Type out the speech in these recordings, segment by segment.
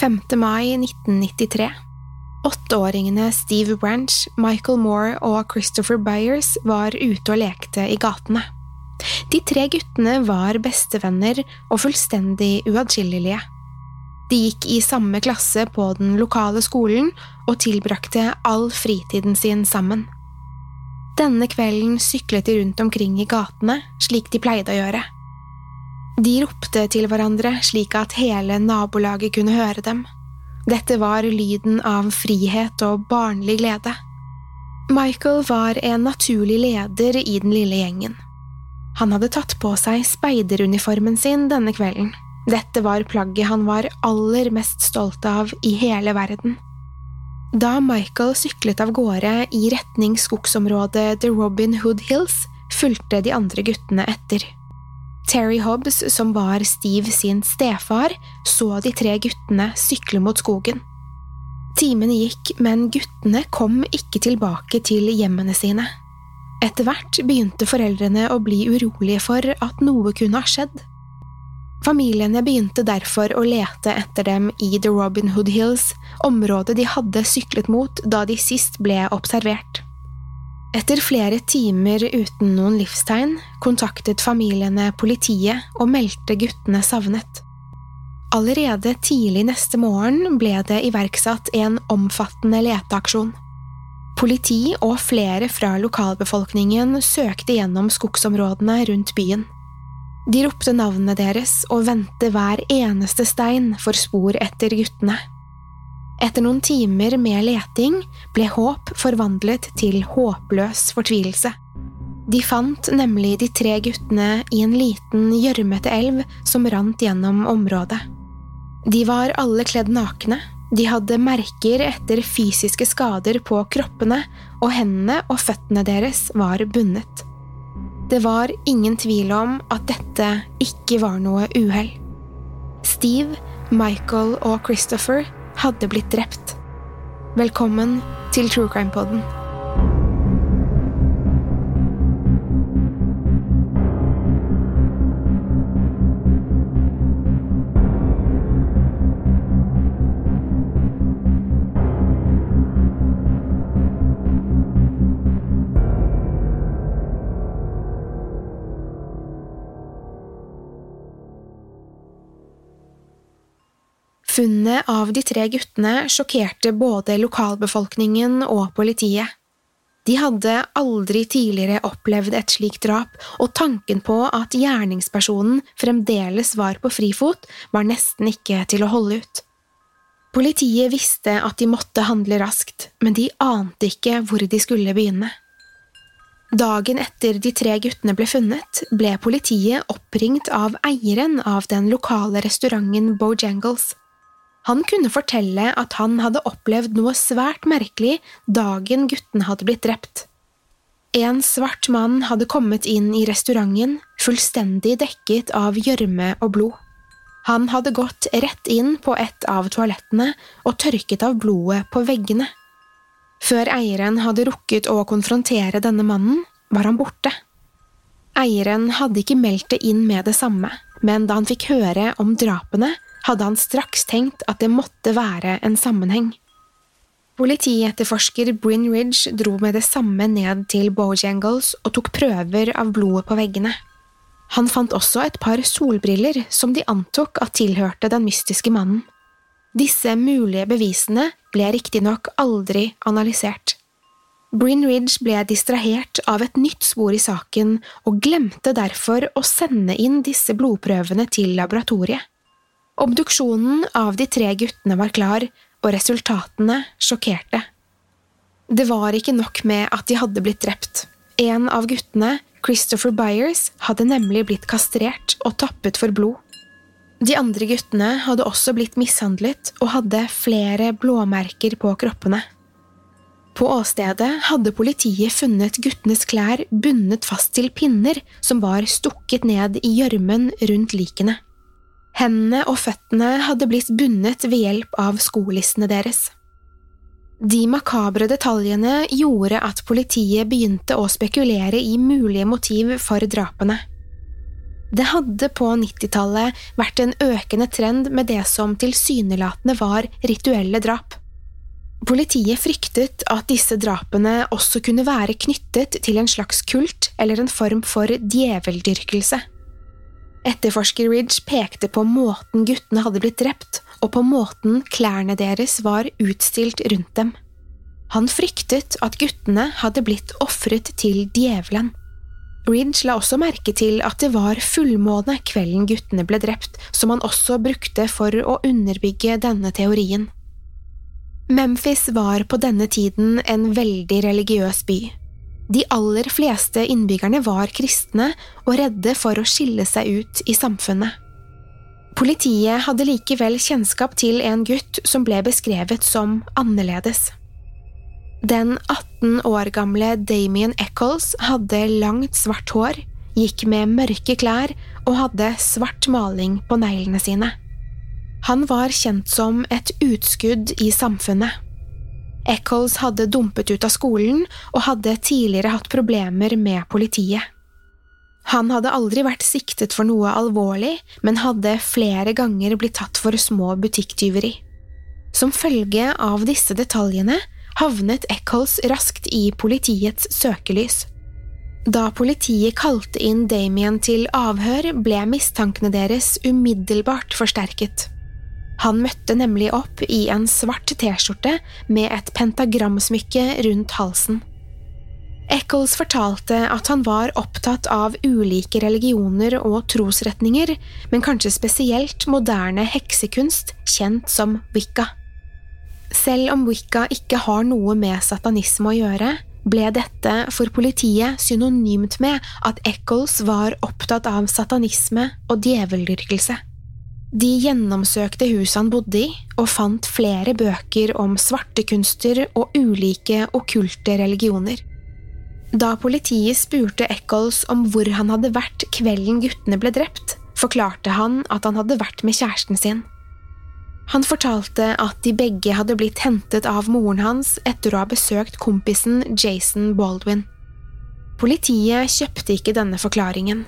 5. mai 1993 Åtteåringene Steve Branch, Michael Moore og Christopher Byers var ute og lekte i gatene. De tre guttene var bestevenner og fullstendig uatskillelige. De gikk i samme klasse på den lokale skolen og tilbrakte all fritiden sin sammen. Denne kvelden syklet de rundt omkring i gatene, slik de pleide å gjøre. De ropte til hverandre slik at hele nabolaget kunne høre dem. Dette var lyden av frihet og barnlig glede. Michael var en naturlig leder i den lille gjengen. Han hadde tatt på seg speideruniformen sin denne kvelden. Dette var plagget han var aller mest stolt av i hele verden. Da Michael syklet av gårde i retning skogsområdet The Robin Hood Hills, fulgte de andre guttene etter. Terry Hobbs, som var Steve sin stefar, så de tre guttene sykle mot skogen. Timene gikk, men guttene kom ikke tilbake til hjemmene sine. Etter hvert begynte foreldrene å bli urolige for at noe kunne ha skjedd. Familiene begynte derfor å lete etter dem i The Robin Hood Hills, området de hadde syklet mot da de sist ble observert. Etter flere timer uten noen livstegn kontaktet familiene politiet og meldte guttene savnet. Allerede tidlig neste morgen ble det iverksatt en omfattende leteaksjon. Politi og flere fra lokalbefolkningen søkte gjennom skogsområdene rundt byen. De ropte navnene deres og vendte hver eneste stein for spor etter guttene. Etter noen timer med leting ble håp forvandlet til håpløs fortvilelse. De fant nemlig de tre guttene i en liten, gjørmete elv som rant gjennom området. De var alle kledd nakne, de hadde merker etter fysiske skader på kroppene, og hendene og føttene deres var bundet. Det var ingen tvil om at dette ikke var noe uhell. Steve, Michael og Christopher hadde blitt drept. Velkommen til True Crime-poden. Funnet av de tre guttene sjokkerte både lokalbefolkningen og politiet. De hadde aldri tidligere opplevd et slikt drap, og tanken på at gjerningspersonen fremdeles var på frifot, var nesten ikke til å holde ut. Politiet visste at de måtte handle raskt, men de ante ikke hvor de skulle begynne. Dagen etter de tre guttene ble funnet, ble politiet oppringt av eieren av den lokale restauranten Bojangles. Han kunne fortelle at han hadde opplevd noe svært merkelig dagen guttene hadde blitt drept. En svart mann hadde kommet inn i restauranten, fullstendig dekket av gjørme og blod. Han hadde gått rett inn på et av toalettene og tørket av blodet på veggene. Før eieren hadde rukket å konfrontere denne mannen, var han borte. Eieren hadde ikke meldt det inn med det samme, men da han fikk høre om drapene, hadde han straks tenkt at det måtte være en sammenheng. Politietterforsker Bryn Ridge dro med det samme ned til Bojangles og tok prøver av blodet på veggene. Han fant også et par solbriller som de antok at tilhørte den mystiske mannen. Disse mulige bevisene ble riktignok aldri analysert. Bryn Ridge ble distrahert av et nytt spor i saken og glemte derfor å sende inn disse blodprøvene til laboratoriet. Obduksjonen av de tre guttene var klar, og resultatene sjokkerte. Det var ikke nok med at de hadde blitt drept. En av guttene Christopher Byers hadde nemlig blitt kastrert og tappet for blod. De andre guttene hadde også blitt mishandlet og hadde flere blåmerker på kroppene. På åstedet hadde politiet funnet guttenes klær bundet fast til pinner som var stukket ned i gjørmen rundt likene. Hendene og føttene hadde blitt bundet ved hjelp av skolissene deres. De makabre detaljene gjorde at politiet begynte å spekulere i mulige motiv for drapene. Det hadde på 90-tallet vært en økende trend med det som tilsynelatende var rituelle drap. Politiet fryktet at disse drapene også kunne være knyttet til en slags kult eller en form for djeveldyrkelse. Etterforsker Ridge pekte på måten guttene hadde blitt drept, og på måten klærne deres var utstilt rundt dem. Han fryktet at guttene hadde blitt ofret til djevelen. Ridge la også merke til at det var fullmåne kvelden guttene ble drept, som han også brukte for å underbygge denne teorien. Memphis var på denne tiden en veldig religiøs by. De aller fleste innbyggerne var kristne og redde for å skille seg ut i samfunnet. Politiet hadde likevel kjennskap til en gutt som ble beskrevet som annerledes. Den 18 år gamle Damien Eccles hadde langt, svart hår, gikk med mørke klær og hadde svart maling på neglene sine. Han var kjent som et utskudd i samfunnet. Eccles hadde dumpet ut av skolen og hadde tidligere hatt problemer med politiet. Han hadde aldri vært siktet for noe alvorlig, men hadde flere ganger blitt tatt for små butikktyveri. Som følge av disse detaljene havnet Eccles raskt i politiets søkelys. Da politiet kalte inn Damien til avhør, ble mistankene deres umiddelbart forsterket. Han møtte nemlig opp i en svart T-skjorte med et pentagramsmykke rundt halsen. Eccles fortalte at han var opptatt av ulike religioner og trosretninger, men kanskje spesielt moderne heksekunst, kjent som wicca. Selv om wicca ikke har noe med satanisme å gjøre, ble dette for politiet synonymt med at Eccles var opptatt av satanisme og djeveldyrkelse. De gjennomsøkte huset han bodde i, og fant flere bøker om svartekunster og ulike okkulte religioner. Da politiet spurte Eccles om hvor han hadde vært kvelden guttene ble drept, forklarte han at han hadde vært med kjæresten sin. Han fortalte at de begge hadde blitt hentet av moren hans etter å ha besøkt kompisen Jason Baldwin. Politiet kjøpte ikke denne forklaringen.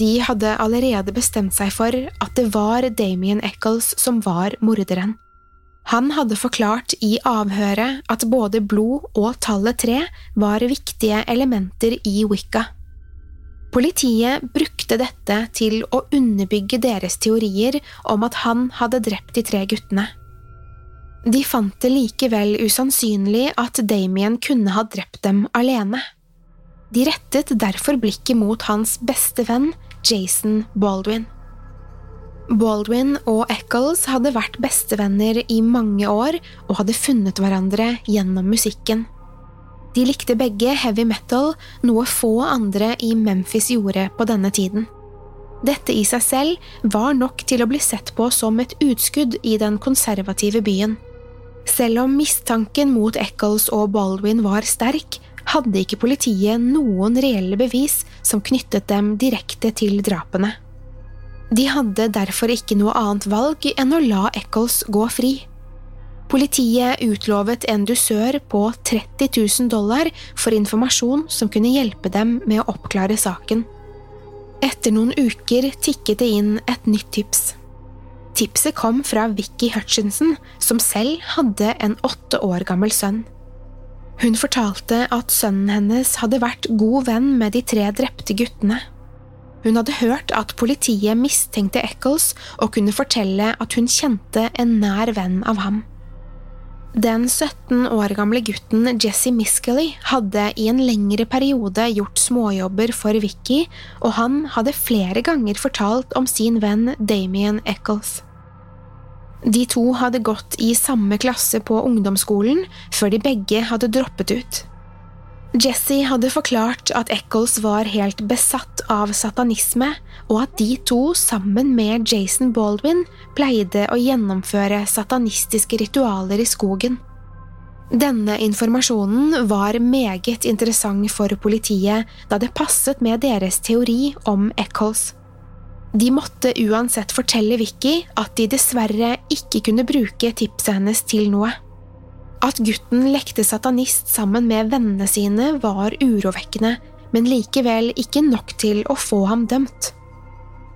De hadde allerede bestemt seg for at det var Damien Eccles som var morderen. Han hadde forklart i avhøret at både blod og tallet tre var viktige elementer i Wicca. Politiet brukte dette til å underbygge deres teorier om at han hadde drept de tre guttene. De fant det likevel usannsynlig at Damien kunne ha drept dem alene. De rettet derfor blikket mot hans beste venn, Jason Baldwin. Baldwin og Eccles hadde vært bestevenner i mange år og hadde funnet hverandre gjennom musikken. De likte begge heavy metal, noe få andre i Memphis gjorde på denne tiden. Dette i seg selv var nok til å bli sett på som et utskudd i den konservative byen. Selv om mistanken mot Eccles og Baldwin var sterk, hadde ikke politiet noen reelle bevis som knyttet dem direkte til drapene. De hadde derfor ikke noe annet valg enn å la Eccles gå fri. Politiet utlovet en dusør på 30 000 dollar for informasjon som kunne hjelpe dem med å oppklare saken. Etter noen uker tikket det inn et nytt tips. Tipset kom fra Vicky Hutchinson, som selv hadde en åtte år gammel sønn. Hun fortalte at sønnen hennes hadde vært god venn med de tre drepte guttene. Hun hadde hørt at politiet mistenkte Eccles og kunne fortelle at hun kjente en nær venn av ham. Den 17 år gamle gutten Jesse Miskelly hadde i en lengre periode gjort småjobber for Vicky, og han hadde flere ganger fortalt om sin venn Damien Eccles. De to hadde gått i samme klasse på ungdomsskolen før de begge hadde droppet ut. Jesse hadde forklart at Eccles var helt besatt av satanisme, og at de to, sammen med Jason Baldwin, pleide å gjennomføre satanistiske ritualer i skogen. Denne informasjonen var meget interessant for politiet, da det passet med deres teori om Eccles. De måtte uansett fortelle Vicky at de dessverre ikke kunne bruke tipset hennes til noe. At gutten lekte satanist sammen med vennene sine var urovekkende, men likevel ikke nok til å få ham dømt.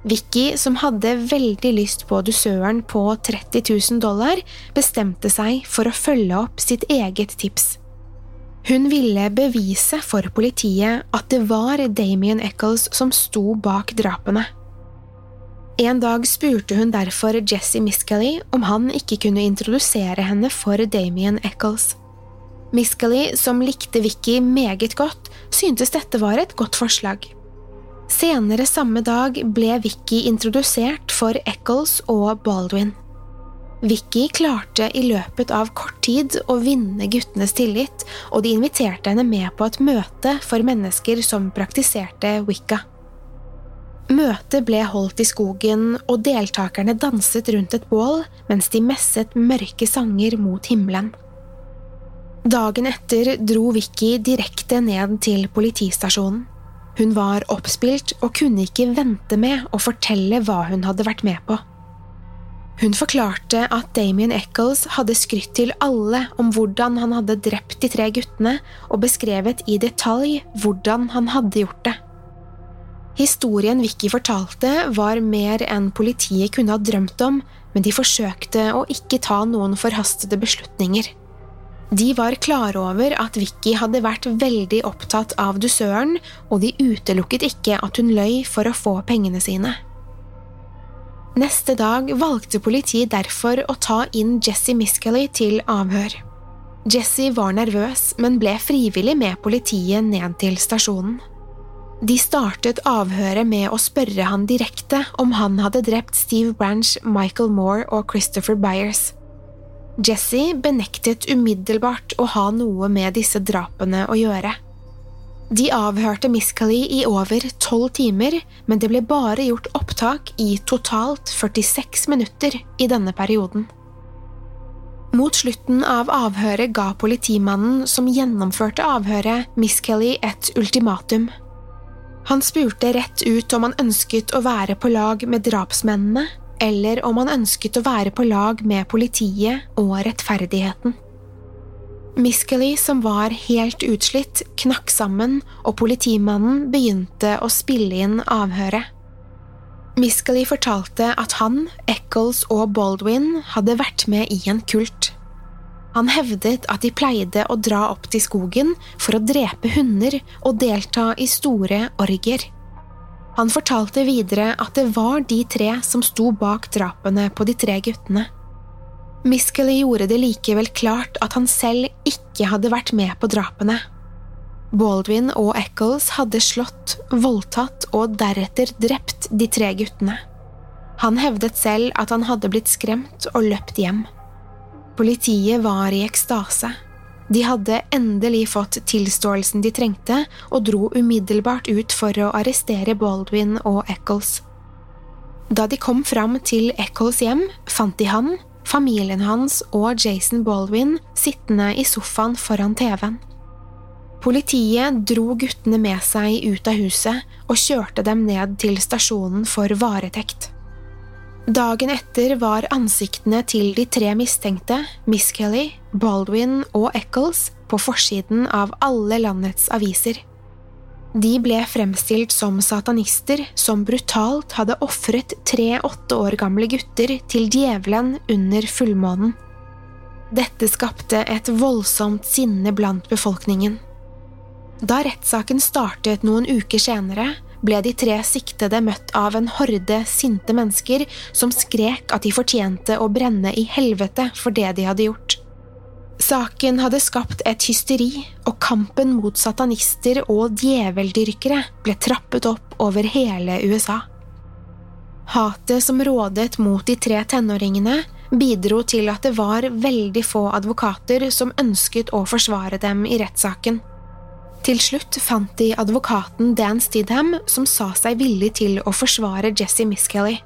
Vicky, som hadde veldig lyst på dusøren på 30 000 dollar, bestemte seg for å følge opp sitt eget tips. Hun ville bevise for politiet at det var Damien Eccles som sto bak drapene. En dag spurte hun derfor Jesse Miskelly om han ikke kunne introdusere henne for Damien Eccles. Miskelly, som likte Vicky meget godt, syntes dette var et godt forslag. Senere samme dag ble Vicky introdusert for Eccles og Baldwin. Vicky klarte i løpet av kort tid å vinne guttenes tillit, og de inviterte henne med på et møte for mennesker som praktiserte wicca. Møtet ble holdt i skogen, og deltakerne danset rundt et bål mens de messet mørke sanger mot himmelen. Dagen etter dro Vicky direkte ned til politistasjonen. Hun var oppspilt og kunne ikke vente med å fortelle hva hun hadde vært med på. Hun forklarte at Damien Eccles hadde skrytt til alle om hvordan han hadde drept de tre guttene, og beskrevet i detalj hvordan han hadde gjort det. Historien Vicky fortalte, var mer enn politiet kunne ha drømt om, men de forsøkte å ikke ta noen forhastede beslutninger. De var klare over at Vicky hadde vært veldig opptatt av dusøren, og de utelukket ikke at hun løy for å få pengene sine. Neste dag valgte politiet derfor å ta inn Jesse Miskelly til avhør. Jesse var nervøs, men ble frivillig med politiet ned til stasjonen. De startet avhøret med å spørre han direkte om han hadde drept Steve Branch, Michael Moore og Christopher Byers. Jesse benektet umiddelbart å ha noe med disse drapene å gjøre. De avhørte Miskali i over tolv timer, men det ble bare gjort opptak i totalt 46 minutter i denne perioden. Mot slutten av avhøret ga politimannen som gjennomførte avhøret, Miscali et ultimatum. Han spurte rett ut om han ønsket å være på lag med drapsmennene, eller om han ønsket å være på lag med politiet og rettferdigheten. Miskelly, som var helt utslitt, knakk sammen, og politimannen begynte å spille inn avhøret. Miskelly fortalte at han, Eccles og Baldwin hadde vært med i en kult. Han hevdet at de pleide å dra opp til skogen for å drepe hunder og delta i store orgier. Han fortalte videre at det var de tre som sto bak drapene på de tre guttene. Miskelly gjorde det likevel klart at han selv ikke hadde vært med på drapene. Baldwin og Eccles hadde slått, voldtatt og deretter drept de tre guttene. Han hevdet selv at han hadde blitt skremt og løpt hjem. Politiet var i ekstase. De hadde endelig fått tilståelsen de trengte, og dro umiddelbart ut for å arrestere Baldwin og Eccles. Da de kom fram til Eccles hjem, fant de han, familien hans og Jason Baldwin sittende i sofaen foran TV-en. Politiet dro guttene med seg ut av huset og kjørte dem ned til stasjonen for varetekt. Dagen etter var ansiktene til de tre mistenkte, Miss Kelly, Baldwin og Eccles, på forsiden av alle landets aviser. De ble fremstilt som satanister som brutalt hadde ofret tre åtte år gamle gutter til djevelen under fullmånen. Dette skapte et voldsomt sinne blant befolkningen. Da rettssaken startet noen uker senere, ble de tre siktede møtt av en horde sinte mennesker som skrek at de fortjente å brenne i helvete for det de hadde gjort. Saken hadde skapt et hysteri, og kampen mot satanister og djeveldyrkere ble trappet opp over hele USA. Hatet som rådet mot de tre tenåringene, bidro til at det var veldig få advokater som ønsket å forsvare dem i rettssaken. Til slutt fant de advokaten Dan Stidham, som sa seg villig til å forsvare Jesse Miskelly.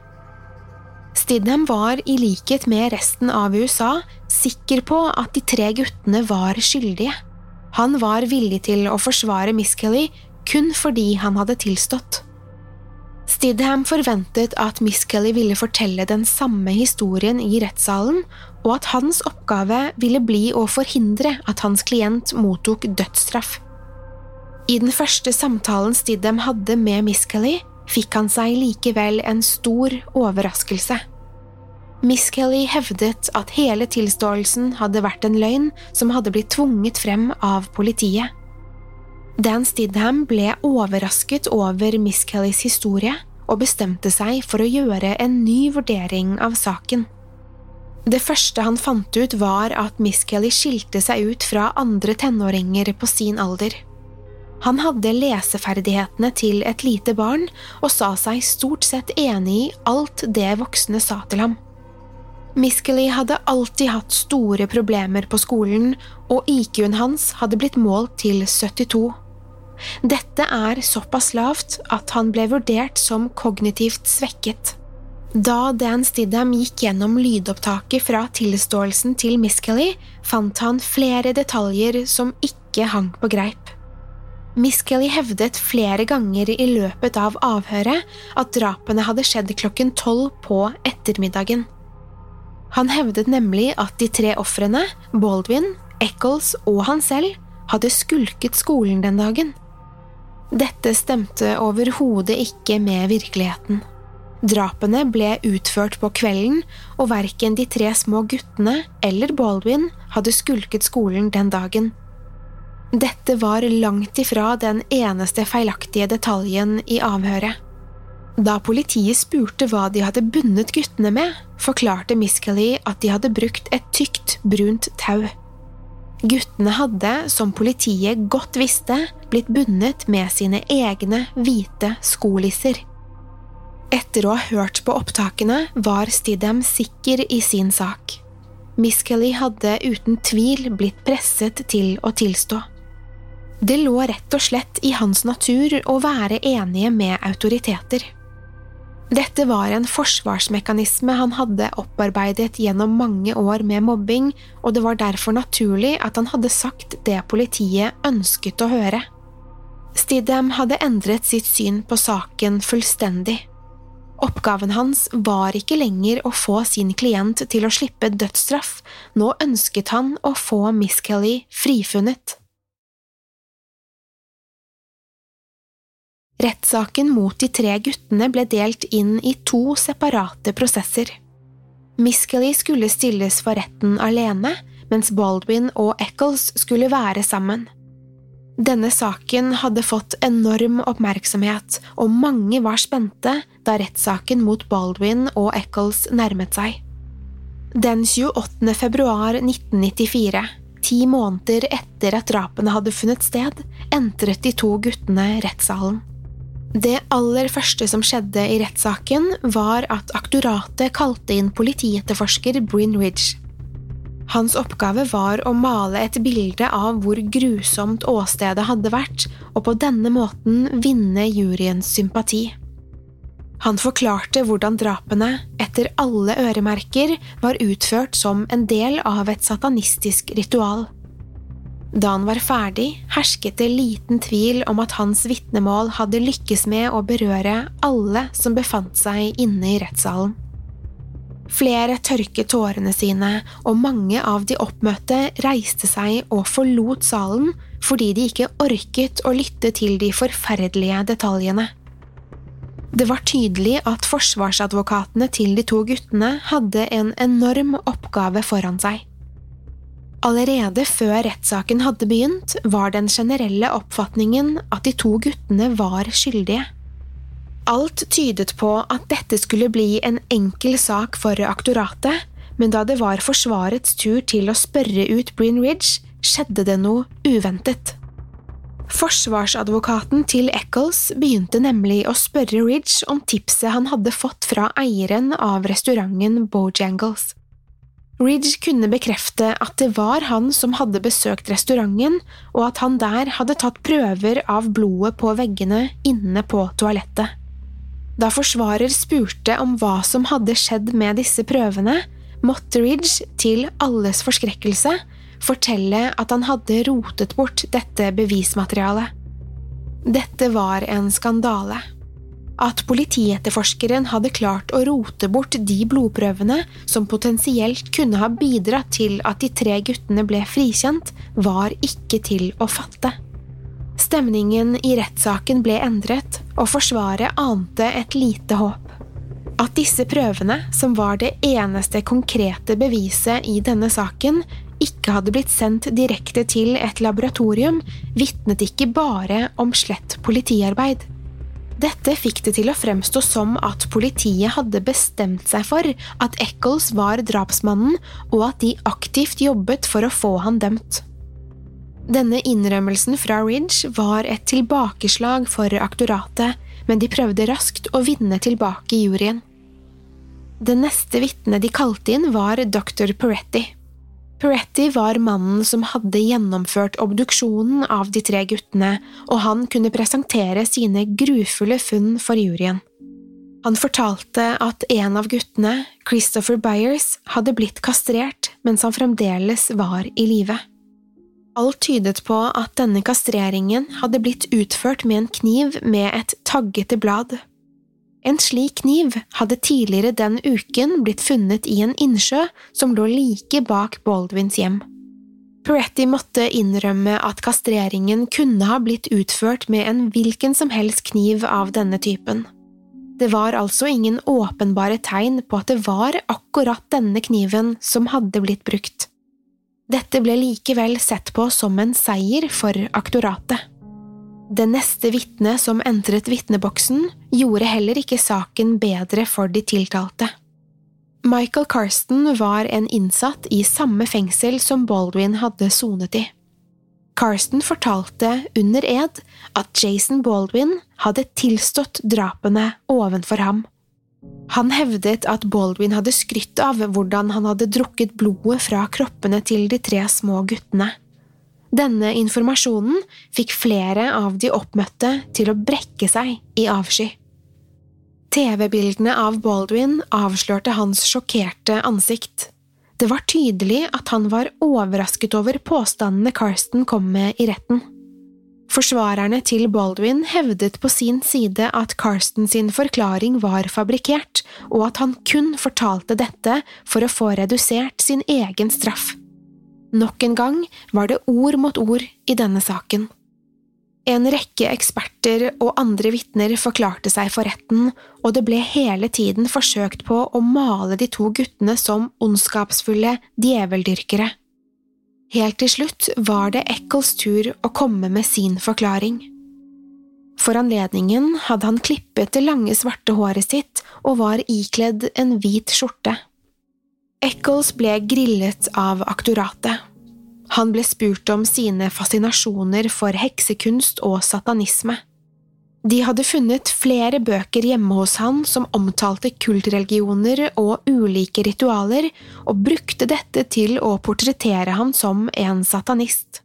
Stidham var, i likhet med resten av USA, sikker på at de tre guttene var skyldige. Han var villig til å forsvare Miskelly kun fordi han hadde tilstått. Stidham forventet at Miskelly ville fortelle den samme historien i rettssalen, og at hans oppgave ville bli å forhindre at hans klient mottok dødsstraff. I den første samtalen Stidham hadde med Miss Kelly, fikk han seg likevel en stor overraskelse. Miss Kelly hevdet at hele tilståelsen hadde vært en løgn som hadde blitt tvunget frem av politiet. Dan Stidham ble overrasket over Miss Kellys historie og bestemte seg for å gjøre en ny vurdering av saken. Det første han fant ut, var at Miss Kelly skilte seg ut fra andre tenåringer på sin alder. Han hadde leseferdighetene til et lite barn og sa seg stort sett enig i alt det voksne sa til ham. Miskelly hadde alltid hatt store problemer på skolen, og IQ-en hans hadde blitt målt til 72. Dette er såpass lavt at han ble vurdert som kognitivt svekket. Da Dan Stidham gikk gjennom lydopptaket fra tilståelsen til Miskelly, fant han flere detaljer som ikke hang på greip. Miss Kelly hevdet flere ganger i løpet av avhøret at drapene hadde skjedd klokken tolv på ettermiddagen. Han hevdet nemlig at de tre ofrene, Baldwin, Eccles og han selv, hadde skulket skolen den dagen. Dette stemte overhodet ikke med virkeligheten. Drapene ble utført på kvelden, og verken de tre små guttene eller Baldwin hadde skulket skolen den dagen. Dette var langt ifra den eneste feilaktige detaljen i avhøret. Da politiet spurte hva de hadde bundet guttene med, forklarte Miss Kelly at de hadde brukt et tykt, brunt tau. Guttene hadde, som politiet godt visste, blitt bundet med sine egne hvite skolisser. Etter å ha hørt på opptakene var Stidham sikker i sin sak. Miss Kelly hadde uten tvil blitt presset til å tilstå. Det lå rett og slett i hans natur å være enige med autoriteter. Dette var en forsvarsmekanisme han hadde opparbeidet gjennom mange år med mobbing, og det var derfor naturlig at han hadde sagt det politiet ønsket å høre. Stidham hadde endret sitt syn på saken fullstendig. Oppgaven hans var ikke lenger å få sin klient til å slippe dødsstraff, nå ønsket han å få Miss Kelly frifunnet. Rettssaken mot de tre guttene ble delt inn i to separate prosesser. Miskelly skulle stilles for retten alene, mens Baldwin og Eccles skulle være sammen. Denne saken hadde fått enorm oppmerksomhet, og mange var spente da rettssaken mot Baldwin og Eccles nærmet seg. Den 28. februar 1994, ti måneder etter at drapene hadde funnet sted, entret de to guttene rettssalen. Det aller første som skjedde i rettssaken, var at aktoratet kalte inn politietterforsker Bryn Ridge. Hans oppgave var å male et bilde av hvor grusomt åstedet hadde vært, og på denne måten vinne juryens sympati. Han forklarte hvordan drapene, etter alle øremerker, var utført som en del av et satanistisk ritual. Da han var ferdig, hersket det liten tvil om at hans vitnemål hadde lykkes med å berøre alle som befant seg inne i rettssalen. Flere tørket tårene sine, og mange av de oppmøtte reiste seg og forlot salen fordi de ikke orket å lytte til de forferdelige detaljene. Det var tydelig at forsvarsadvokatene til de to guttene hadde en enorm oppgave foran seg. Allerede før rettssaken hadde begynt, var den generelle oppfatningen at de to guttene var skyldige. Alt tydet på at dette skulle bli en enkel sak for aktoratet, men da det var forsvarets tur til å spørre ut Bryn Ridge, skjedde det noe uventet. Forsvarsadvokaten til Eccles begynte nemlig å spørre Ridge om tipset han hadde fått fra eieren av restauranten Bojangles. Ridge kunne bekrefte at det var han som hadde besøkt restauranten, og at han der hadde tatt prøver av blodet på veggene inne på toalettet. Da forsvarer spurte om hva som hadde skjedd med disse prøvene, måtte Ridge, til alles forskrekkelse, fortelle at han hadde rotet bort dette bevismaterialet. Dette var en skandale. At politietterforskeren hadde klart å rote bort de blodprøvene som potensielt kunne ha bidratt til at de tre guttene ble frikjent, var ikke til å fatte. Stemningen i rettssaken ble endret, og Forsvaret ante et lite håp. At disse prøvene, som var det eneste konkrete beviset i denne saken, ikke hadde blitt sendt direkte til et laboratorium, vitnet ikke bare om slett politiarbeid. Dette fikk det til å fremstå som at politiet hadde bestemt seg for at Eccles var drapsmannen, og at de aktivt jobbet for å få han dømt. Denne innrømmelsen fra Ridge var et tilbakeslag for aktoratet, men de prøvde raskt å vinne tilbake juryen. Det neste vitnet de kalte inn, var dr. Peretti. Peretti var mannen som hadde gjennomført obduksjonen av de tre guttene, og han kunne presentere sine grufulle funn for juryen. Han fortalte at en av guttene, Christopher Byers, hadde blitt kastrert mens han fremdeles var i live. Alt tydet på at denne kastreringen hadde blitt utført med en kniv med et taggete blad. En slik kniv hadde tidligere den uken blitt funnet i en innsjø som lå like bak Baldwins hjem. Peretti måtte innrømme at kastreringen kunne ha blitt utført med en hvilken som helst kniv av denne typen. Det var altså ingen åpenbare tegn på at det var akkurat denne kniven som hadde blitt brukt. Dette ble likevel sett på som en seier for aktoratet. Det neste vitnet som entret vitneboksen, gjorde heller ikke saken bedre for de tiltalte. Michael Carsten var en innsatt i samme fengsel som Baldwin hadde sonet i. Carsten fortalte under ed at Jason Baldwin hadde tilstått drapene ovenfor ham. Han hevdet at Baldwin hadde skrytt av hvordan han hadde drukket blodet fra kroppene til de tre små guttene. Denne informasjonen fikk flere av de oppmøtte til å brekke seg i avsky. TV-bildene av Baldwin avslørte hans sjokkerte ansikt. Det var tydelig at han var overrasket over påstandene Karsten kom med i retten. Forsvarerne til Baldwin hevdet på sin side at Carsten sin forklaring var fabrikkert, og at han kun fortalte dette for å få redusert sin egen straff. Nok en gang var det ord mot ord i denne saken. En rekke eksperter og andre vitner forklarte seg for retten, og det ble hele tiden forsøkt på å male de to guttene som ondskapsfulle djeveldyrkere. Helt til slutt var det Eccles tur å komme med sin forklaring. For anledningen hadde han klippet det lange, svarte håret sitt og var ikledd en hvit skjorte. Eccles ble grillet av aktoratet. Han ble spurt om sine fascinasjoner for heksekunst og satanisme. De hadde funnet flere bøker hjemme hos han som omtalte kultreligioner og ulike ritualer, og brukte dette til å portrettere ham som en satanist.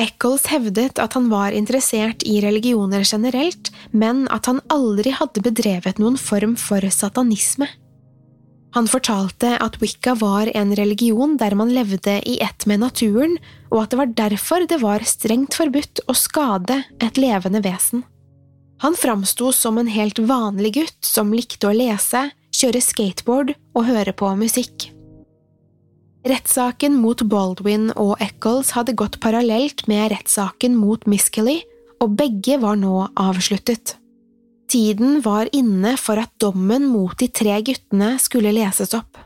Eccles hevdet at han var interessert i religioner generelt, men at han aldri hadde bedrevet noen form for satanisme. Han fortalte at wicca var en religion der man levde i ett med naturen, og at det var derfor det var strengt forbudt å skade et levende vesen. Han framsto som en helt vanlig gutt som likte å lese, kjøre skateboard og høre på musikk. Rettssaken mot Baldwin og Eccles hadde gått parallelt med rettssaken mot Miskelly, og begge var nå avsluttet. Tiden var inne for at dommen mot de tre guttene skulle leses opp.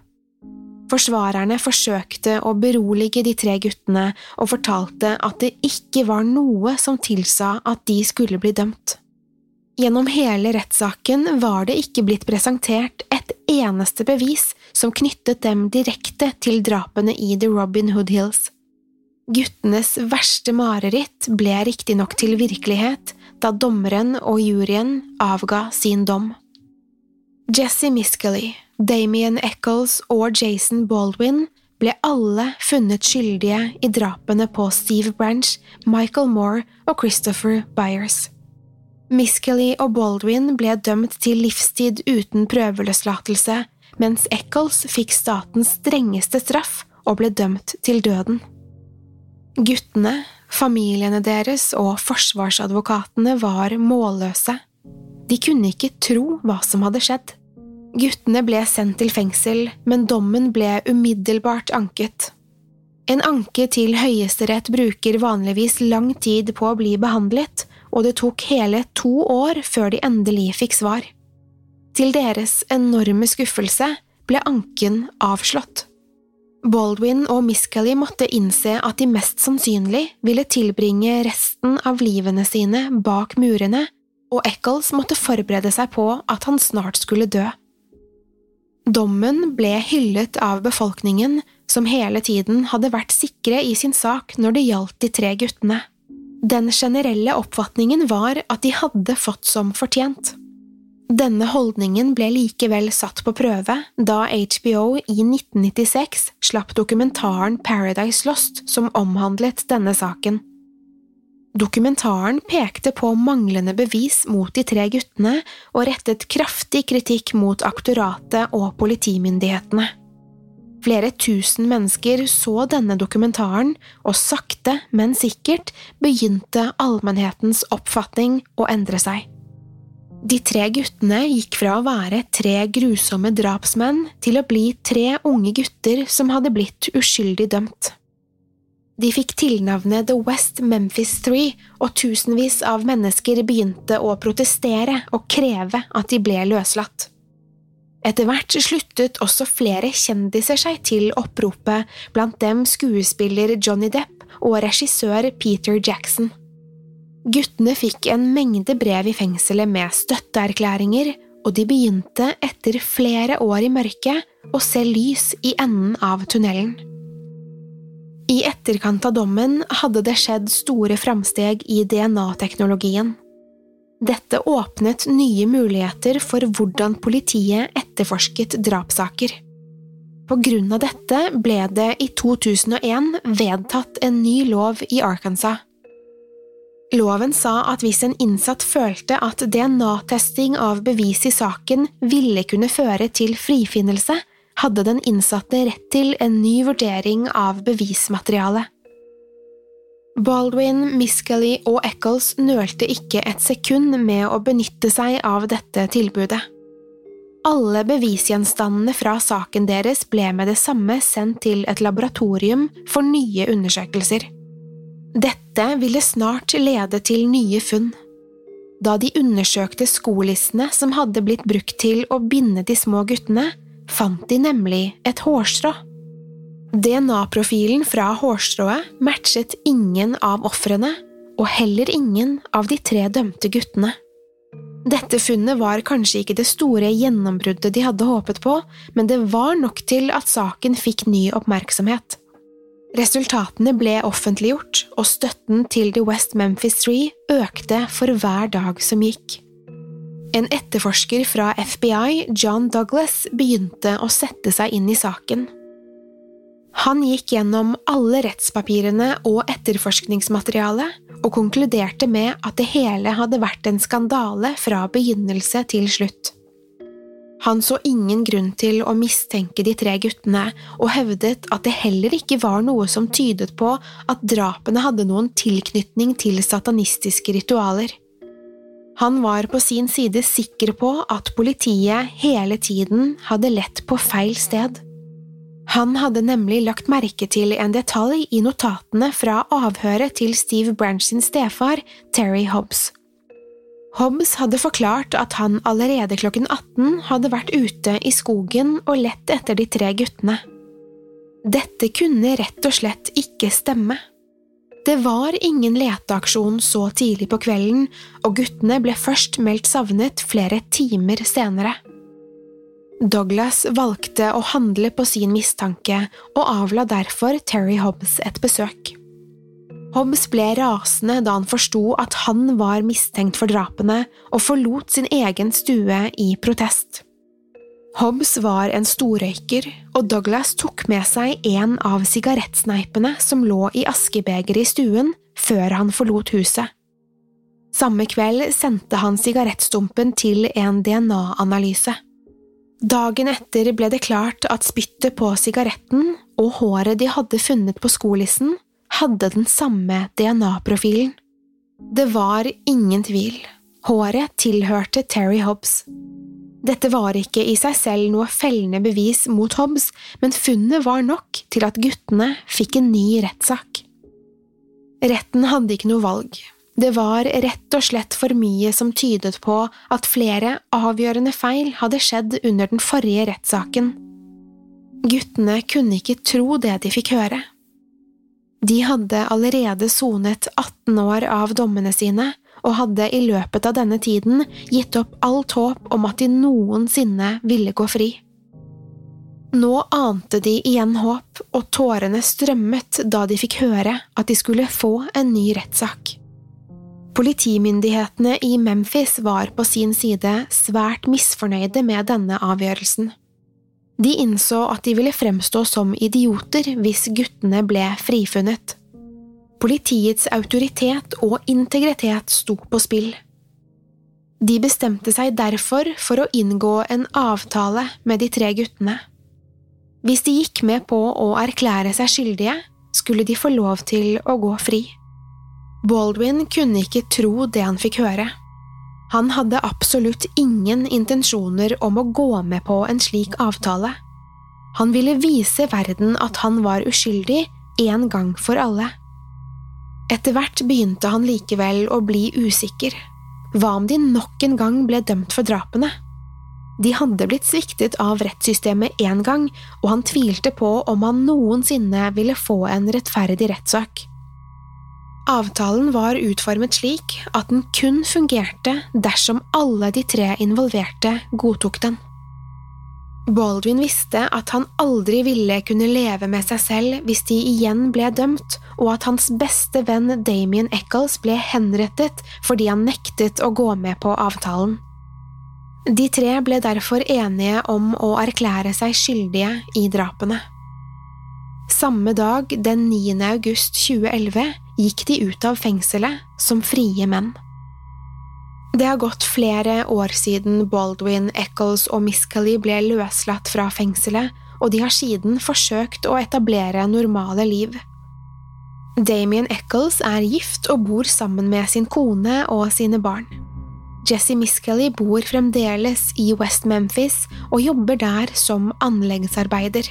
Forsvarerne forsøkte å berolige de tre guttene og fortalte at det ikke var noe som tilsa at de skulle bli dømt. Gjennom hele rettssaken var det ikke blitt presentert et eneste bevis som knyttet dem direkte til drapene i The Robin Hood Hills. Guttenes verste mareritt ble riktignok til virkelighet da dommeren og juryen avga sin dom. Jesse Miskelly, Damien Eccles og Jason Baldwin ble alle funnet skyldige i drapene på Steve Branch, Michael Moore og Christopher Byers. Miskelly og Baldwin ble dømt til livstid uten prøveløslatelse, mens Eccles fikk statens strengeste straff og ble dømt til døden. Guttene, familiene deres og forsvarsadvokatene var målløse. De kunne ikke tro hva som hadde skjedd. Guttene ble sendt til fengsel, men dommen ble umiddelbart anket. En anke til Høyesterett bruker vanligvis lang tid på å bli behandlet, og det tok hele to år før de endelig fikk svar. Til deres enorme skuffelse ble anken avslått. Baldwin og Miskelly måtte innse at de mest sannsynlig ville tilbringe resten av livene sine bak murene, og Eccles måtte forberede seg på at han snart skulle dø. Dommen ble hyllet av befolkningen, som hele tiden hadde vært sikre i sin sak når det gjaldt de tre guttene. Den generelle oppfatningen var at de hadde fått som fortjent. Denne holdningen ble likevel satt på prøve da HBO i 1996 slapp dokumentaren Paradise Lost som omhandlet denne saken. Dokumentaren pekte på manglende bevis mot de tre guttene og rettet kraftig kritikk mot aktoratet og politimyndighetene. Flere tusen mennesker så denne dokumentaren, og sakte, men sikkert begynte allmennhetens oppfatning å endre seg. De tre guttene gikk fra å være tre grusomme drapsmenn til å bli tre unge gutter som hadde blitt uskyldig dømt. De fikk tilnavnet The West Memphis Three, og tusenvis av mennesker begynte å protestere og kreve at de ble løslatt. Etter hvert sluttet også flere kjendiser seg til oppropet, blant dem skuespiller Johnny Depp og regissør Peter Jackson. Guttene fikk en mengde brev i fengselet med støtteerklæringer, og de begynte etter flere år i mørket å se lys i enden av tunnelen. I etterkant av dommen hadde det skjedd store framsteg i DNA-teknologien. Dette åpnet nye muligheter for hvordan politiet etterforsket drapssaker. På grunn av dette ble det i 2001 vedtatt en ny lov i Arkansas. Loven sa at hvis en innsatt følte at DNA-testing av bevis i saken ville kunne føre til frifinnelse, hadde den innsatte rett til en ny vurdering av bevismaterialet. Baldwin, Miskelly og Eccles nølte ikke et sekund med å benytte seg av dette tilbudet. Alle bevisgjenstandene fra saken deres ble med det samme sendt til et laboratorium for nye undersøkelser. Dette ville snart lede til nye funn. Da de undersøkte skolissene som hadde blitt brukt til å binde de små guttene, fant de nemlig et hårstrå. DNA-profilen fra hårstrået matchet ingen av ofrene, og heller ingen av de tre dømte guttene. Dette funnet var kanskje ikke det store gjennombruddet de hadde håpet på, men det var nok til at saken fikk ny oppmerksomhet. Resultatene ble offentliggjort, og støtten til The West Memphis Three økte for hver dag som gikk. En etterforsker fra FBI, John Douglas, begynte å sette seg inn i saken. Han gikk gjennom alle rettspapirene og etterforskningsmaterialet og konkluderte med at det hele hadde vært en skandale fra begynnelse til slutt. Han så ingen grunn til å mistenke de tre guttene, og hevdet at det heller ikke var noe som tydet på at drapene hadde noen tilknytning til satanistiske ritualer. Han var på sin side sikker på at politiet hele tiden hadde lett på feil sted. Han hadde nemlig lagt merke til en detalj i notatene fra avhøret til Steve Branch sin stefar, Terry Hobbs. Hobbs hadde forklart at han allerede klokken 18 hadde vært ute i skogen og lett etter de tre guttene. Dette kunne rett og slett ikke stemme. Det var ingen leteaksjon så tidlig på kvelden, og guttene ble først meldt savnet flere timer senere. Douglas valgte å handle på sin mistanke, og avla derfor Terry Hobbs et besøk. Hobbs ble rasende da han forsto at han var mistenkt for drapene, og forlot sin egen stue i protest. Hobbs var en storrøyker, og Douglas tok med seg en av sigarettsneipene som lå i askebegeret i stuen, før han forlot huset. Samme kveld sendte han sigarettstumpen til en DNA-analyse. Dagen etter ble det klart at spyttet på sigaretten og håret de hadde funnet på skolissen, hadde den samme DNA-profilen. Det var ingen tvil, håret tilhørte Terry Hobbs. Dette var ikke i seg selv noe fellende bevis mot Hobbs, men funnet var nok til at guttene fikk en ny rettssak. Retten hadde ikke noe valg. Det var rett og slett for mye som tydet på at flere avgjørende feil hadde skjedd under den forrige rettssaken. Guttene kunne ikke tro det de fikk høre. De hadde allerede sonet 18 år av dommene sine, og hadde i løpet av denne tiden gitt opp alt håp om at de noensinne ville gå fri. Nå ante de igjen håp, og tårene strømmet da de fikk høre at de skulle få en ny rettssak. Politimyndighetene i Memphis var på sin side svært misfornøyde med denne avgjørelsen. De innså at de ville fremstå som idioter hvis guttene ble frifunnet. Politiets autoritet og integritet sto på spill. De bestemte seg derfor for å inngå en avtale med de tre guttene. Hvis de gikk med på å erklære seg skyldige, skulle de få lov til å gå fri. Baldwin kunne ikke tro det han fikk høre. Han hadde absolutt ingen intensjoner om å gå med på en slik avtale. Han ville vise verden at han var uskyldig en gang for alle. Etter hvert begynte han likevel å bli usikker. Hva om de nok en gang ble dømt for drapene? De hadde blitt sviktet av rettssystemet én gang, og han tvilte på om han noensinne ville få en rettferdig rettssak. Avtalen var utformet slik at den kun fungerte dersom alle de tre involverte godtok den. Baldwin visste at han aldri ville kunne leve med seg selv hvis de igjen ble dømt, og at hans beste venn Damien Eccles ble henrettet fordi han nektet å gå med på avtalen. De tre ble derfor enige om å erklære seg skyldige i drapene. Samme dag, den 9. august 2011, gikk de ut av fengselet som frie menn. Det har gått flere år siden Baldwin, Eccles og Miscally ble løslatt fra fengselet, og de har siden forsøkt å etablere normale liv. Damien Eccles er gift og bor sammen med sin kone og sine barn. Jesse Miscally bor fremdeles i West Memphis og jobber der som anleggsarbeider.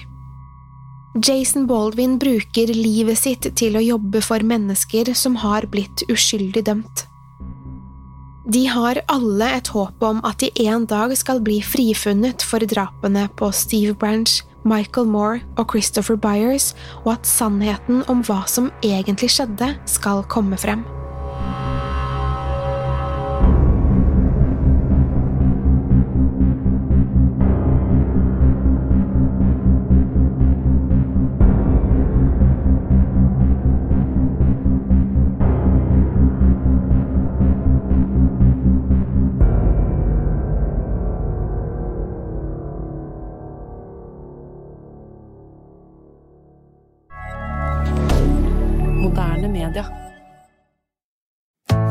Jason Baldwin bruker livet sitt til å jobbe for mennesker som har blitt uskyldig dømt. De har alle et håp om at de en dag skal bli frifunnet for drapene på Steve Branch, Michael Moore og Christopher Byers, og at sannheten om hva som egentlig skjedde, skal komme frem.